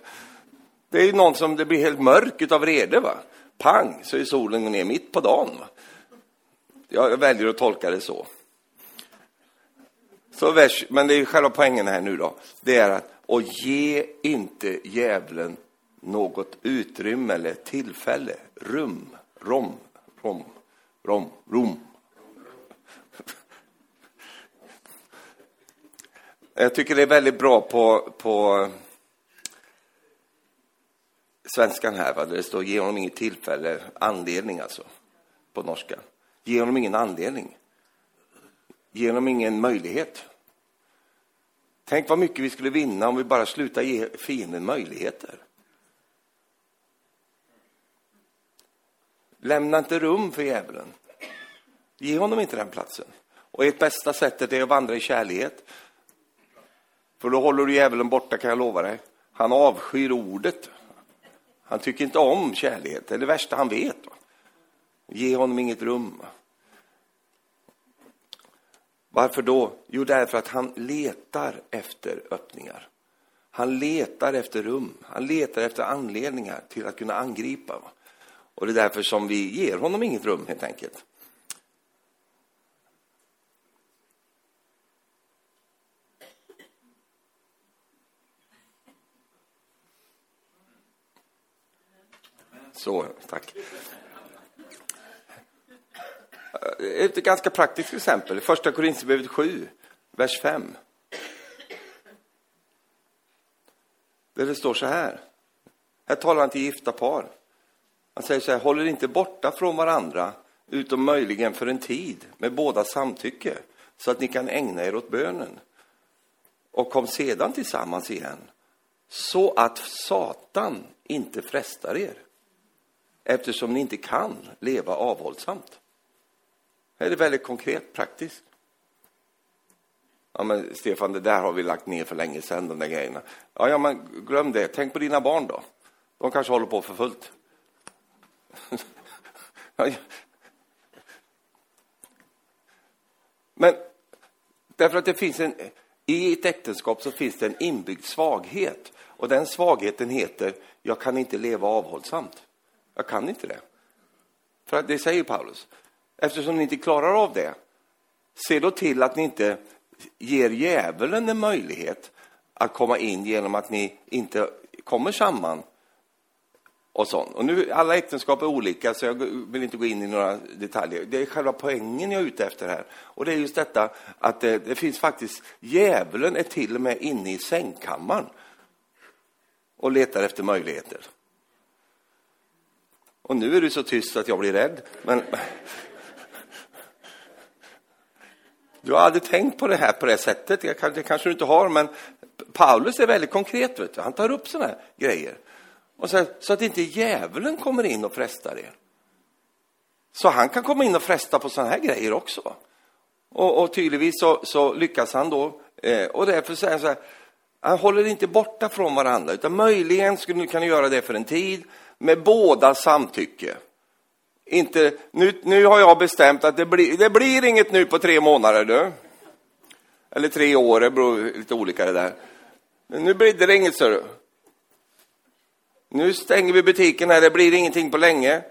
Det är ju någon som det blir helt mörkt av rede. Va? Pang, så är solen ner mitt på dagen. Va? Jag väljer att tolka det så. så vers, men det är själva poängen här nu då. Det är att, och ge inte djävulen något utrymme eller tillfälle, rum, rom, rom, rom, rom. Jag tycker det är väldigt bra på, på svenskan här, va? där det står ge honom inget tillfälle, anledning alltså, på norska. Ge honom ingen anledning. Ge honom ingen möjlighet. Tänk vad mycket vi skulle vinna om vi bara slutar ge fienden möjligheter. Lämna inte rum för djävulen. Ge honom inte den platsen. Och ert bästa sättet är att vandra i kärlighet. För då håller du djävulen borta, kan jag lova dig. Han avskyr ordet. Han tycker inte om kärlighet. Det är det värsta han vet. Ge honom inget rum. Varför då? Jo, därför att han letar efter öppningar. Han letar efter rum. Han letar efter anledningar till att kunna angripa. Och det är därför som vi ger honom inget rum, helt enkelt. Så, tack. Eh, Ett ganska praktiskt exempel, första Korinthierbrevet 7, vers 5. Där det står så här. Här talar han till gifta par. Han säger så här, håller inte borta från varandra, utom möjligen för en tid, med båda samtycke, så att ni kan ägna er åt bönen. Och kom sedan tillsammans igen, så att Satan inte frestar er, eftersom ni inte kan leva avhållsamt. Här är det väldigt konkret, praktiskt. Ja, men Stefan, det där har vi lagt ner för länge sedan, de där grejerna. Ja, ja, men glöm det. Tänk på dina barn då. De kanske håller på för fullt. men därför att det finns en, i ett äktenskap så finns det en inbyggd svaghet. Och den svagheten heter, jag kan inte leva avhållsamt. Jag kan inte det. För att det säger Paulus. Eftersom ni inte klarar av det, se då till att ni inte ger djävulen en möjlighet att komma in genom att ni inte kommer samman och sånt. Och nu, alla äktenskap är olika, så jag vill inte gå in i några detaljer. Det är själva poängen jag är ute efter här. Och det är just detta att det, det finns faktiskt, djävulen är till och med inne i sängkammaren och letar efter möjligheter. Och nu är du så tyst att jag blir rädd. Men du har aldrig tänkt på det här på det sättet. Det kanske du inte har, men Paulus är väldigt konkret. Vet du. Han tar upp sådana här grejer. Och så, så att inte djävulen kommer in och frestar er. Så han kan komma in och fresta på sådana här grejer också. Och, och tydligtvis så, så, lyckas han då. Eh, och därför säger han så här, han håller inte borta från varandra, utan möjligen skulle ni kunna göra det för en tid med båda samtycke. Inte, nu, nu har jag bestämt att det blir, det blir inget nu på tre månader. Du. Eller tre år, det beror lite olika det där. Men nu blir det inget, så Nu stänger vi butiken här, det blir ingenting på länge.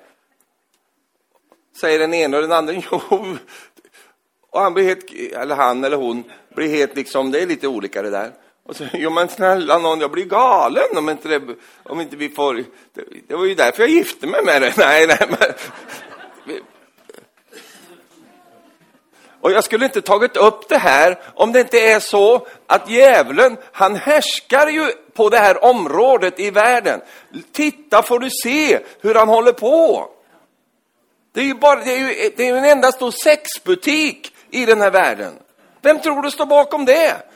Säger den ena och den andra, jo. Och han blir helt, eller han eller hon blir helt liksom, det är lite olika det där. Och så, jo men snälla någon, jag blir galen om inte, det, om inte vi får... Det, det var ju därför jag gifte mig med dig. Nej, nej, men... Och jag skulle inte tagit upp det här om det inte är så att djävulen, han härskar ju på det här området i världen. Titta får du se hur han håller på. Det är ju, bara, det är ju, det är ju en enda stor sexbutik i den här världen. Vem tror du står bakom det?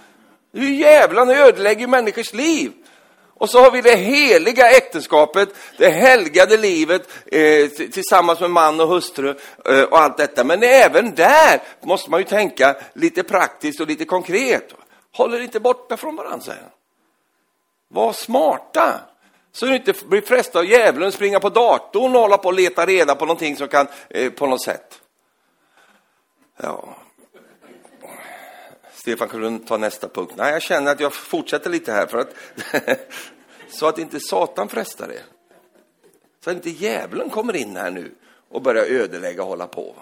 Det är djävulen, djävulen ödelägger människors liv. Och så har vi det heliga äktenskapet, det helgade livet eh, tillsammans med man och hustru eh, och allt detta. Men även där måste man ju tänka lite praktiskt och lite konkret. Håller inte borta från varandra, säger han. Var smarta, så du inte blir frestad av djävulen, springa på datorn och hålla på och leta reda på någonting som kan, eh, på något sätt. Ja, Stefan, kan du ta nästa punkt? Nej, jag känner att jag fortsätter lite här för att så att inte Satan frestar er. Så att inte djävulen kommer in här nu och börjar ödelägga och hålla på.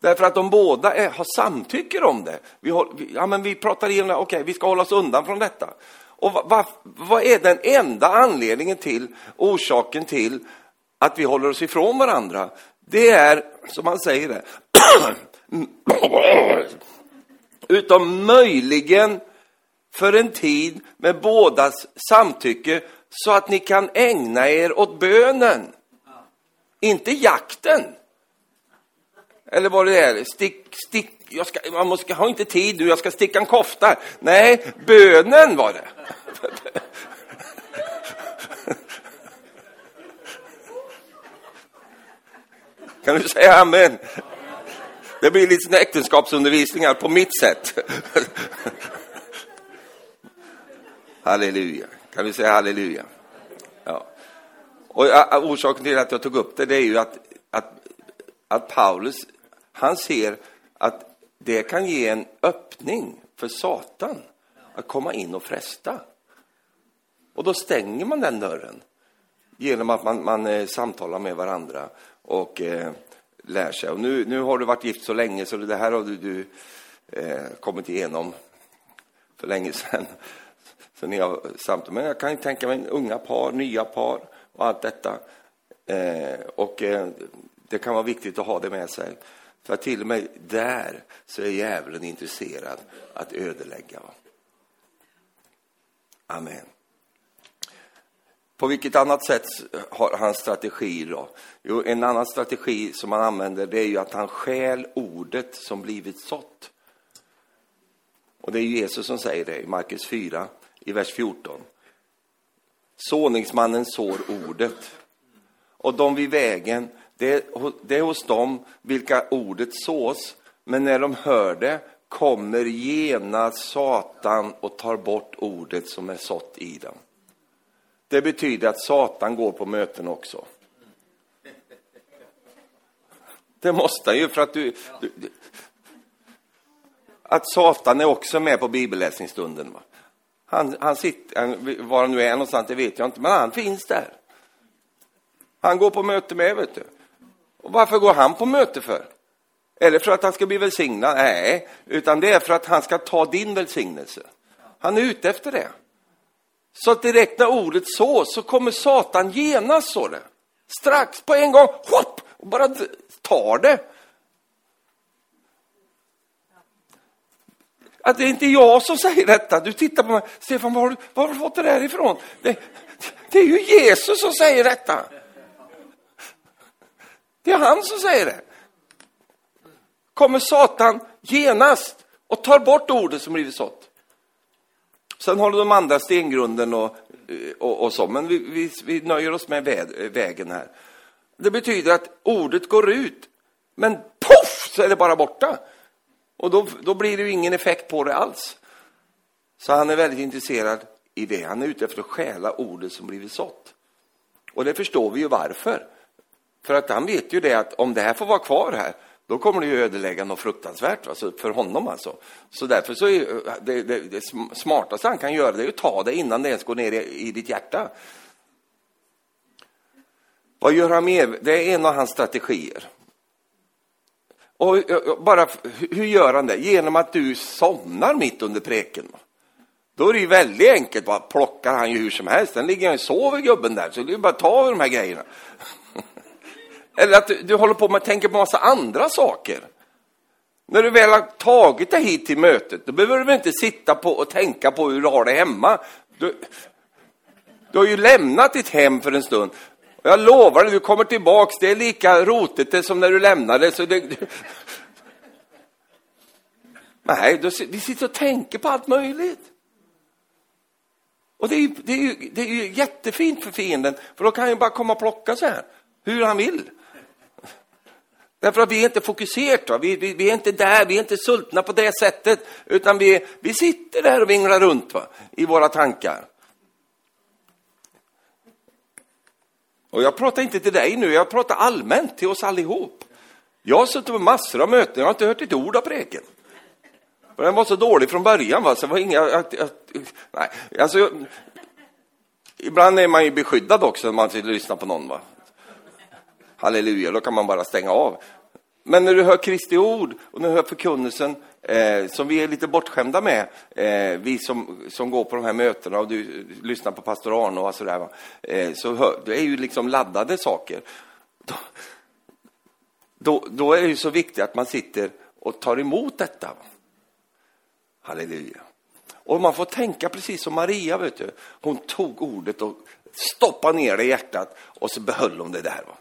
Därför att de båda är, har samtycker om det. Vi, vi, ja, men vi pratar igenom okej, okay, vi ska hålla oss undan från detta. Och vad, va, vad är den enda anledningen till, orsaken till att vi håller oss ifrån varandra? Det är, som man säger det, mm utom möjligen för en tid med bådas samtycke så att ni kan ägna er åt bönen. Inte jakten. Eller vad det är, stick, stick, jag ska, man måste, har inte tid nu, jag ska sticka en kofta. Nej, bönen var det. Kan du säga amen? Det blir lite äktenskapsundervisningar på mitt sätt. halleluja. Kan vi säga halleluja? Ja. Och orsaken till att jag tog upp det, det är ju att, att, att Paulus, han ser att det kan ge en öppning för Satan att komma in och fresta. Och då stänger man den dörren genom att man, man eh, samtalar med varandra och eh, lär sig. Och nu, nu har du varit gift så länge så det här har du, du eh, kommit igenom för länge sedan. Så ni har samtal. Men jag kan ju tänka mig unga par, nya par och allt detta. Eh, och eh, det kan vara viktigt att ha det med sig. För till och med där så är djävulen intresserad att ödelägga. Amen. På vilket annat sätt har han strategi då? Jo, en annan strategi som han använder det är ju att han stjäl ordet som blivit sått. Och det är Jesus som säger det i Markus 4, i vers 14. Såningsmannen sår ordet. Och de vid vägen, det det är hos dem vilka ordet sås. Men när de hör det kommer genast Satan och tar bort ordet som är sått i dem. Det betyder att Satan går på möten också. Det måste han ju för att du, du, Att Satan är också med på bibelläsningsstunden. Va? Han, han sitter, var han nu är någonstans, det vet jag inte, men han finns där. Han går på möte med, vet du. Och varför går han på möte för? Är det för att han ska bli välsignad? Nej, utan det är för att han ska ta din välsignelse. Han är ute efter det. Så att direkt när ordet så, så kommer Satan genast så det. Strax, på en gång, hopp, och bara tar det. Att det är inte jag som säger detta. Du tittar på mig, Stefan, var har du, var har du fått det där ifrån? Det, det är ju Jesus som säger detta. Det är han som säger det. Kommer Satan genast och tar bort ordet som blivit sått. Sen har du de andra stengrunden och, och, och så, men vi, vi, vi nöjer oss med vägen här. Det betyder att ordet går ut, men poff så är det bara borta. Och då, då blir det ju ingen effekt på det alls. Så han är väldigt intresserad i det. Han är ute efter att stjäla ordet som blivit sått. Och det förstår vi ju varför. För att han vet ju det att om det här får vara kvar här, då kommer det ju ödelägga något fruktansvärt alltså, för honom alltså. Så därför så är eh, det, det, det smartaste han kan göra det är att ta det innan det ens går ner i, i ditt hjärta. Vad gör han mer? Det är en av hans strategier. Och eh, eh, bara, hur gör han det? Genom att du somnar mitt under preken. Då är det ju väldigt enkelt, bara plockar han ju hur som helst. Sen ligger han och sover gubben där, så det är bara att ta de här grejerna. Eller att du, du håller på med att tänka på massa andra saker. När du väl har tagit dig hit till mötet, då behöver du inte sitta på och tänka på hur du har det hemma. Du, du har ju lämnat ditt hem för en stund. Och jag lovar dig, du kommer tillbaks, det är lika rotigt som när du lämnade. Så det, du... Nej, då, vi sitter och tänker på allt möjligt. Och det är, det, är det är ju jättefint för fienden, för då kan han ju bara komma och plocka så här, hur han vill. Därför att vi är inte fokuserade, vi, vi, vi, är inte där, vi är inte sultna på det sättet, utan vi, vi sitter där och vinglar runt va, i våra tankar. Och jag pratar inte till dig nu, jag pratar allmänt till oss allihop. Jag har suttit på massor av möten, jag har inte hört ett ord av preken. För den var så dålig från början, va? så det var inga... Att, att, nej, alltså, ibland är man ju beskyddad också när man lyssnar på någon. Va? Halleluja, då kan man bara stänga av. Men när du hör Kristi ord och när du hör förkunnelsen eh, som vi är lite bortskämda med, eh, vi som, som går på de här mötena och du lyssnar på pastor Arne och sådär, va? Eh, så hör, det är ju liksom laddade saker. Då, då, då, är det ju så viktigt att man sitter och tar emot detta. Va? Halleluja. Och man får tänka precis som Maria, vet du. Hon tog ordet och stoppade ner det i hjärtat och så behöll hon det där. Va?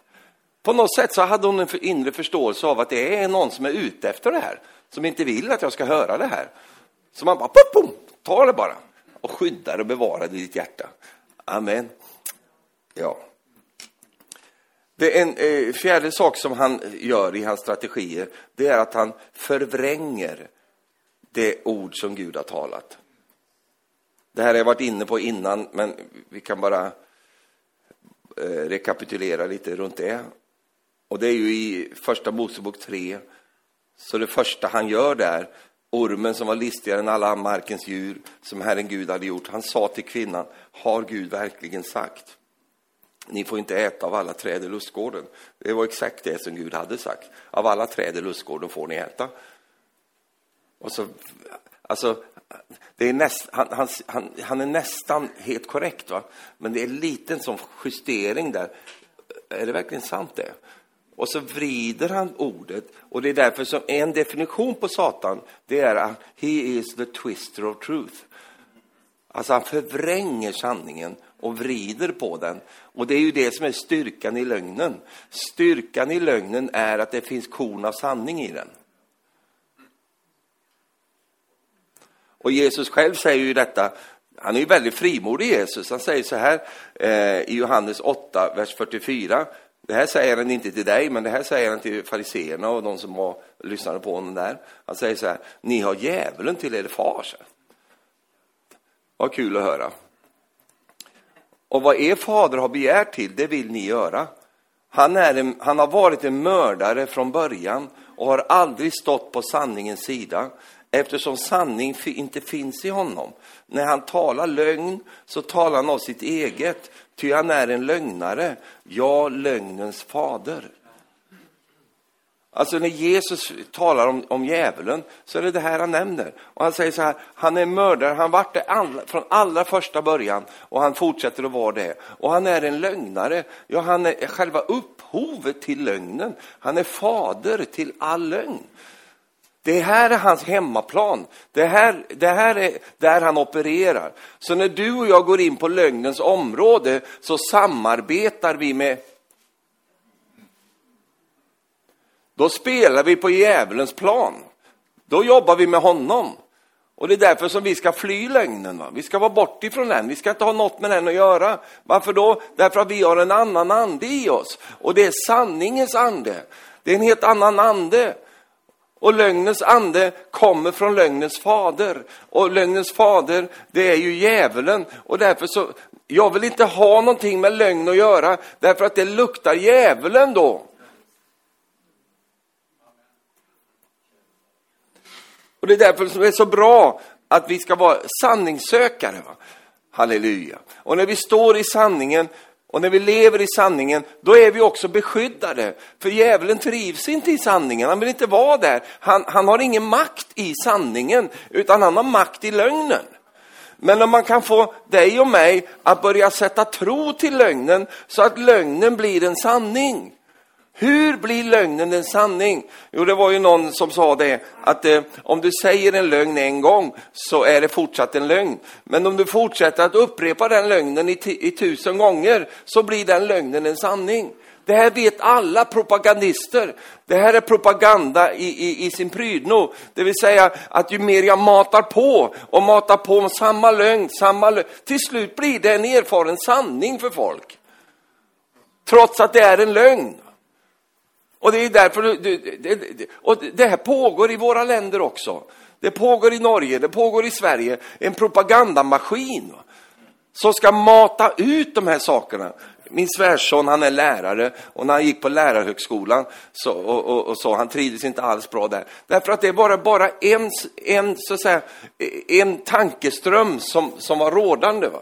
På något sätt så hade hon en inre förståelse av att det är någon som är ute efter det här, som inte vill att jag ska höra det här. Så man bara, pum, pum, ta det bara och skyddar och bevarar det i ditt hjärta. Amen. Ja. Det är en eh, fjärde sak som han gör i hans strategier, det är att han förvränger det ord som Gud har talat. Det här har jag varit inne på innan, men vi kan bara eh, rekapitulera lite runt det. Och det är ju i första Mosebok 3. Så det första han gör där, ormen som var listigare än alla markens djur som Herren Gud hade gjort, han sa till kvinnan, har Gud verkligen sagt? Ni får inte äta av alla träd i lustgården. Det var exakt det som Gud hade sagt. Av alla träd i lustgården får ni äta. Och så, alltså, det är näst, han, han, han, han är nästan helt korrekt, va? men det är en liten sån justering där. Är det verkligen sant det? Och så vrider han ordet. Och det är därför som en definition på Satan, det är att he is the twister of truth. Alltså han förvränger sanningen och vrider på den. Och det är ju det som är styrkan i lögnen. Styrkan i lögnen är att det finns korn av sanning i den. Och Jesus själv säger ju detta, han är ju väldigt frimodig Jesus. Han säger så här eh, i Johannes 8, vers 44. Det här säger han inte till dig, men det här säger han till fariseerna och de som var, lyssnade på honom där. Han säger så här, ni har djävulen till er far. Vad kul att höra. Och vad er fader har begärt till, det vill ni göra. Han, är en, han har varit en mördare från början och har aldrig stått på sanningens sida eftersom sanning inte finns i honom. När han talar lögn så talar han av sitt eget, ty han är en lögnare, ja, lögnens fader. Alltså när Jesus talar om, om djävulen så är det det här han nämner. Och han säger så här, han är mördare, han vart det all, från allra första början och han fortsätter att vara det. Och han är en lögnare, ja han är själva upphovet till lögnen. Han är fader till all lögn. Det här är hans hemmaplan. Det här, det här är där han opererar. Så när du och jag går in på lögnens område så samarbetar vi med Då spelar vi på djävulens plan. Då jobbar vi med honom. Och det är därför som vi ska fly lögnen. Va? Vi ska vara bort ifrån den. Vi ska inte ha något med den att göra. Varför då? Därför att vi har en annan ande i oss. Och det är sanningens ande. Det är en helt annan ande. Och lögnens ande kommer från lögnens fader. Och lögnens fader, det är ju djävulen. Och därför så, jag vill inte ha någonting med lögn att göra, därför att det luktar djävulen då. Och det är därför som det är så bra att vi ska vara sanningssökare. Va? Halleluja. Och när vi står i sanningen och när vi lever i sanningen, då är vi också beskyddade. För djävulen trivs inte i sanningen, han vill inte vara där. Han, han har ingen makt i sanningen, utan han har makt i lögnen. Men om man kan få dig och mig att börja sätta tro till lögnen så att lögnen blir en sanning. Hur blir lögnen en sanning? Jo, det var ju någon som sa det, att eh, om du säger en lögn en gång så är det fortsatt en lögn. Men om du fortsätter att upprepa den lögnen i, i tusen gånger så blir den lögnen en sanning. Det här vet alla propagandister. Det här är propaganda i, i, i sin prydno. Det vill säga att ju mer jag matar på och matar på om samma lögn, samma lögn, till slut blir det en erfaren sanning för folk. Trots att det är en lögn. Och det är därför, det, det, och det här pågår i våra länder också. Det pågår i Norge, det pågår i Sverige, en propagandamaskin som ska mata ut de här sakerna. Min svärson, han är lärare och när han gick på lärarhögskolan så, och, och, och, så, han trivdes inte alls bra där. Därför att det var bara en, en, så att säga, en tankeström som, som var rådande. Va?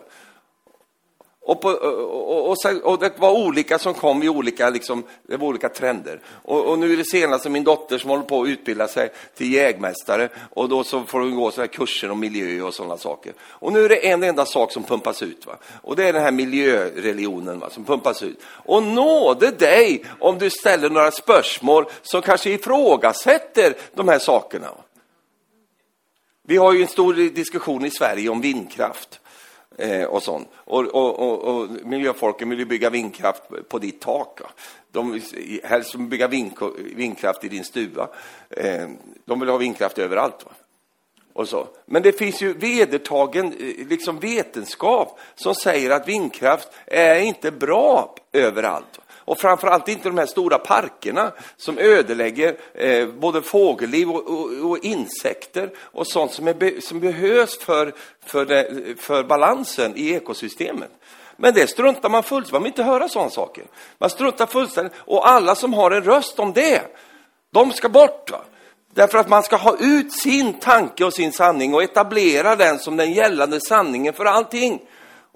Och, på, och, och, och, det var olika som kom i olika, liksom, det var olika trender. Och, och, nu är det senaste min dotter som håller på att utbilda sig till jägmästare och då så får hon gå så här kurser om miljö och sådana saker. Och nu är det en enda sak som pumpas ut va? och det är den här miljöreligionen va? som pumpas ut. Och nåde dig om du ställer några spörsmål som kanske ifrågasätter de här sakerna. Vi har ju en stor diskussion i Sverige om vindkraft eh, och sånt. Och, och, och, och miljöfolken vill ju bygga vindkraft på ditt tak. De helst bygga vindkraft i din stuga. Eh, de vill ha vindkraft överallt. Va? Och så. Men det finns ju vedertagen eh, liksom vetenskap som säger att vindkraft är inte bra överallt. Och framförallt inte de här stora parkerna som ödelägger eh, både fågelliv och, och, och, insekter och sånt som, är, som behövs för, för, det, för balansen i ekosystemet. Men det struntar man fullständigt Man vill inte höra sådana saker. Man struntar fullständigt. Och alla som har en röst om det, de ska bort. Va? Därför att man ska ha ut sin tanke och sin sanning och etablera den som den gällande sanningen för allting.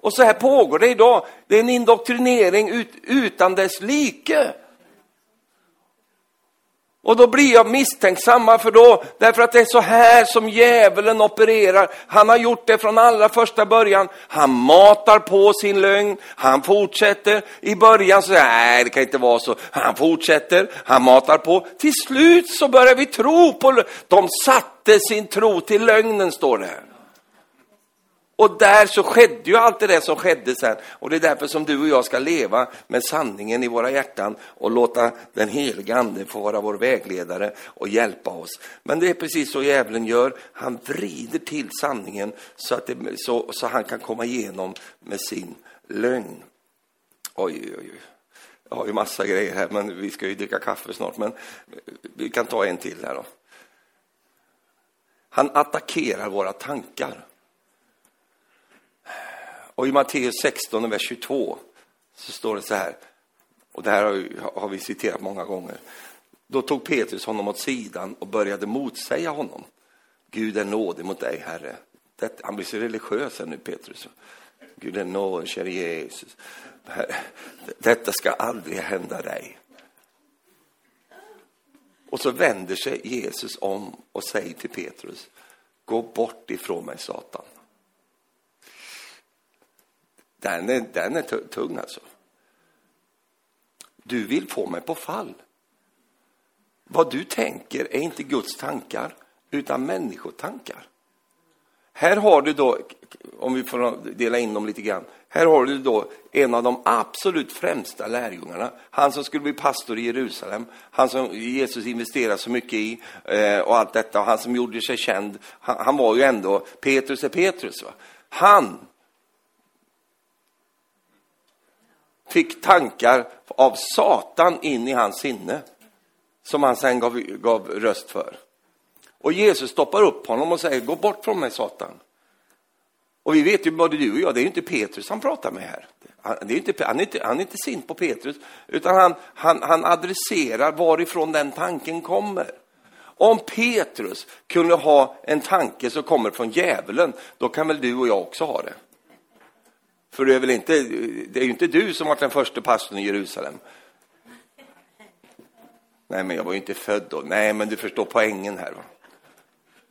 Och så här pågår det idag. Det är en indoktrinering ut, utan dess like. Och då blir jag misstänksam, för då? Därför att det är så här som djävulen opererar. Han har gjort det från allra första början. Han matar på sin lögn, han fortsätter. I början så säger nej det kan inte vara så. Han fortsätter, han matar på. Till slut så börjar vi tro på De satte sin tro till lögnen, står det. här. Och där så skedde ju allt det där som skedde sen. Och det är därför som du och jag ska leva med sanningen i våra hjärtan och låta den heliga ande få vara vår vägledare och hjälpa oss. Men det är precis så djävulen gör. Han vrider till sanningen så att det, så, så han kan komma igenom med sin lögn. Oj, oj, oj. Jag har ju massa grejer här, men vi ska ju dricka kaffe snart. Men vi kan ta en till här då. Han attackerar våra tankar. Och i Matteus 16, vers 22, så står det så här, och det här har vi citerat många gånger. Då tog Petrus honom åt sidan och började motsäga honom. Gud är nådig mot dig, Herre. Det, han blir så religiös här nu, Petrus. Gud är nådig, käre Jesus. Detta ska aldrig hända dig. Och så vänder sig Jesus om och säger till Petrus, gå bort ifrån mig, Satan. Den är, den är tung alltså. Du vill få mig på fall. Vad du tänker är inte Guds tankar, utan människotankar. Här har du då, om vi får dela in dem lite grann, här har du då en av de absolut främsta lärjungarna, han som skulle bli pastor i Jerusalem, han som Jesus investerade så mycket i eh, och allt detta, och han som gjorde sig känd, han, han var ju ändå, Petrus är Petrus. Va? Han fick tankar av Satan in i hans sinne, som han sen gav, gav röst för. Och Jesus stoppar upp honom och säger, gå bort från mig Satan. Och vi vet ju, både du och jag, det är ju inte Petrus han pratar med här. Han, det är inte, han, är inte, han är inte sint på Petrus, utan han, han, han adresserar varifrån den tanken kommer. Om Petrus kunde ha en tanke som kommer från djävulen, då kan väl du och jag också ha det. För det är väl inte, det är ju inte du som varit den första pastorn i Jerusalem. Nej, men jag var ju inte född då. Nej, men du förstår poängen här. Va?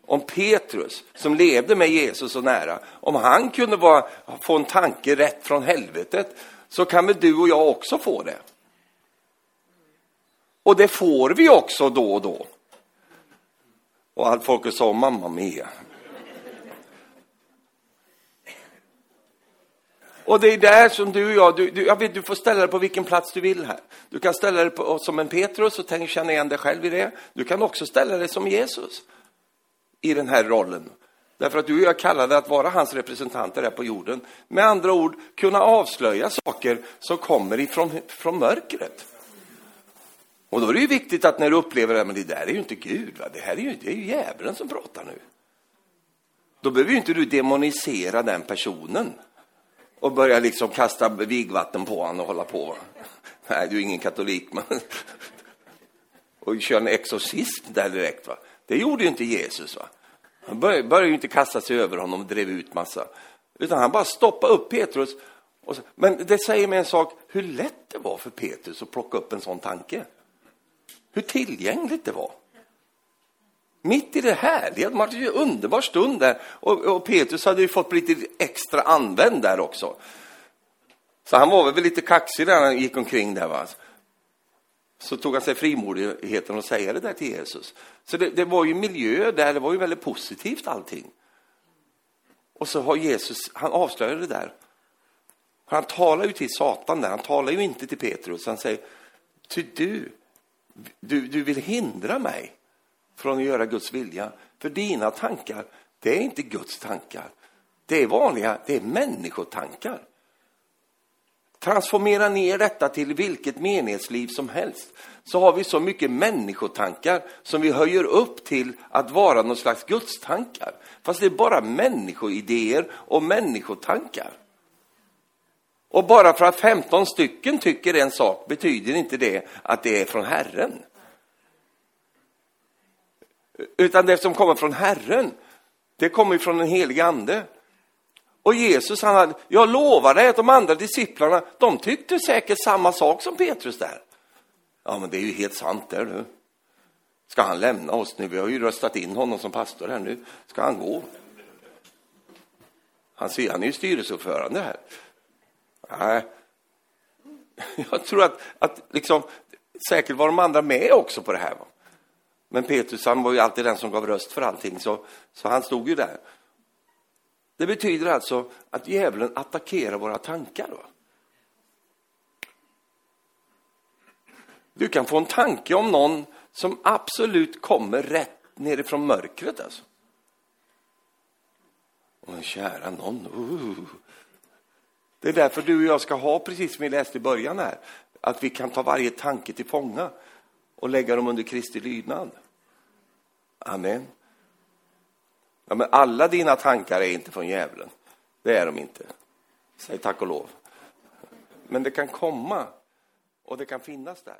Om Petrus, som levde med Jesus så nära, om han kunde bara få en tanke rätt från helvetet, så kan väl du och jag också få det. Och det får vi också då och då. Och allt folket sa, mamma mia. Och det är där som du och jag, du, du, jag vet, du får ställa dig på vilken plats du vill här. Du kan ställa dig på, som en Petrus och tänk, känna igen dig själv i det. Du kan också ställa dig som Jesus i den här rollen. Därför att du och jag kallade att vara hans representanter här på jorden. Med andra ord, kunna avslöja saker som kommer ifrån från mörkret. Och då är det ju viktigt att när du upplever det, men det där är ju inte Gud, va? det här är ju, det är ju djävulen som pratar nu. Då behöver ju inte du demonisera den personen och börja liksom kasta vigvatten på honom och hålla på. Nej, du är ingen katolik, men... och köra en exorcism där direkt. Va? Det gjorde ju inte Jesus. Va? Han började, började ju inte kasta sig över honom och drev ut massa. Utan han bara stoppade upp Petrus. Så, men det säger mig en sak, hur lätt det var för Petrus att plocka upp en sån tanke. Hur tillgängligt det var. Mitt i det här, det hade varit en underbar stund där. Och, och Petrus hade ju fått bli lite extra använd där också. Så han var väl lite kaxig när han gick omkring där. Va? Så tog han sig frimodigheten att säga det där till Jesus. Så det, det var ju miljö där, det var ju väldigt positivt allting. Och så har Jesus, han avslöjade det där. Han talar ju till Satan där, han talar ju inte till Petrus. Han säger, ty du, du, du vill hindra mig från att göra Guds vilja. För dina tankar, det är inte Guds tankar. Det är vanliga, det är människotankar. Transformera ner detta till vilket menighetsliv som helst. Så har vi så mycket människotankar som vi höjer upp till att vara någon slags gudstankar. Fast det är bara människoidéer och människotankar. Och bara för att 15 stycken tycker en sak betyder inte det att det är från Herren. Utan det som kommer från Herren, det kommer från den helige Ande. Och Jesus, han hade, jag lovar dig att de andra disciplarna, de tyckte säkert samma sak som Petrus där. Ja, men det är ju helt sant där nu. Ska han lämna oss nu? Vi har ju röstat in honom som pastor här nu. Ska han gå? Han, ser, han är ju styrelseordförande här. Nej. Jag tror att, att liksom, säkert var de andra med också på det här. va? Men Petrus han var ju alltid den som gav röst för allting, så, så han stod ju där. Det betyder alltså att djävulen attackerar våra tankar. Då. Du kan få en tanke om någon som absolut kommer rätt nerifrån mörkret. Alltså. Och kära någon. Uh. Det är därför du och jag ska ha, precis som vi läste i början här, att vi kan ta varje tanke till fånga och lägga dem under Kristi lydnad. Amen. Ja, men alla dina tankar är inte från djävulen. Det är de inte. Säg tack och lov. Men det kan komma och det kan finnas där.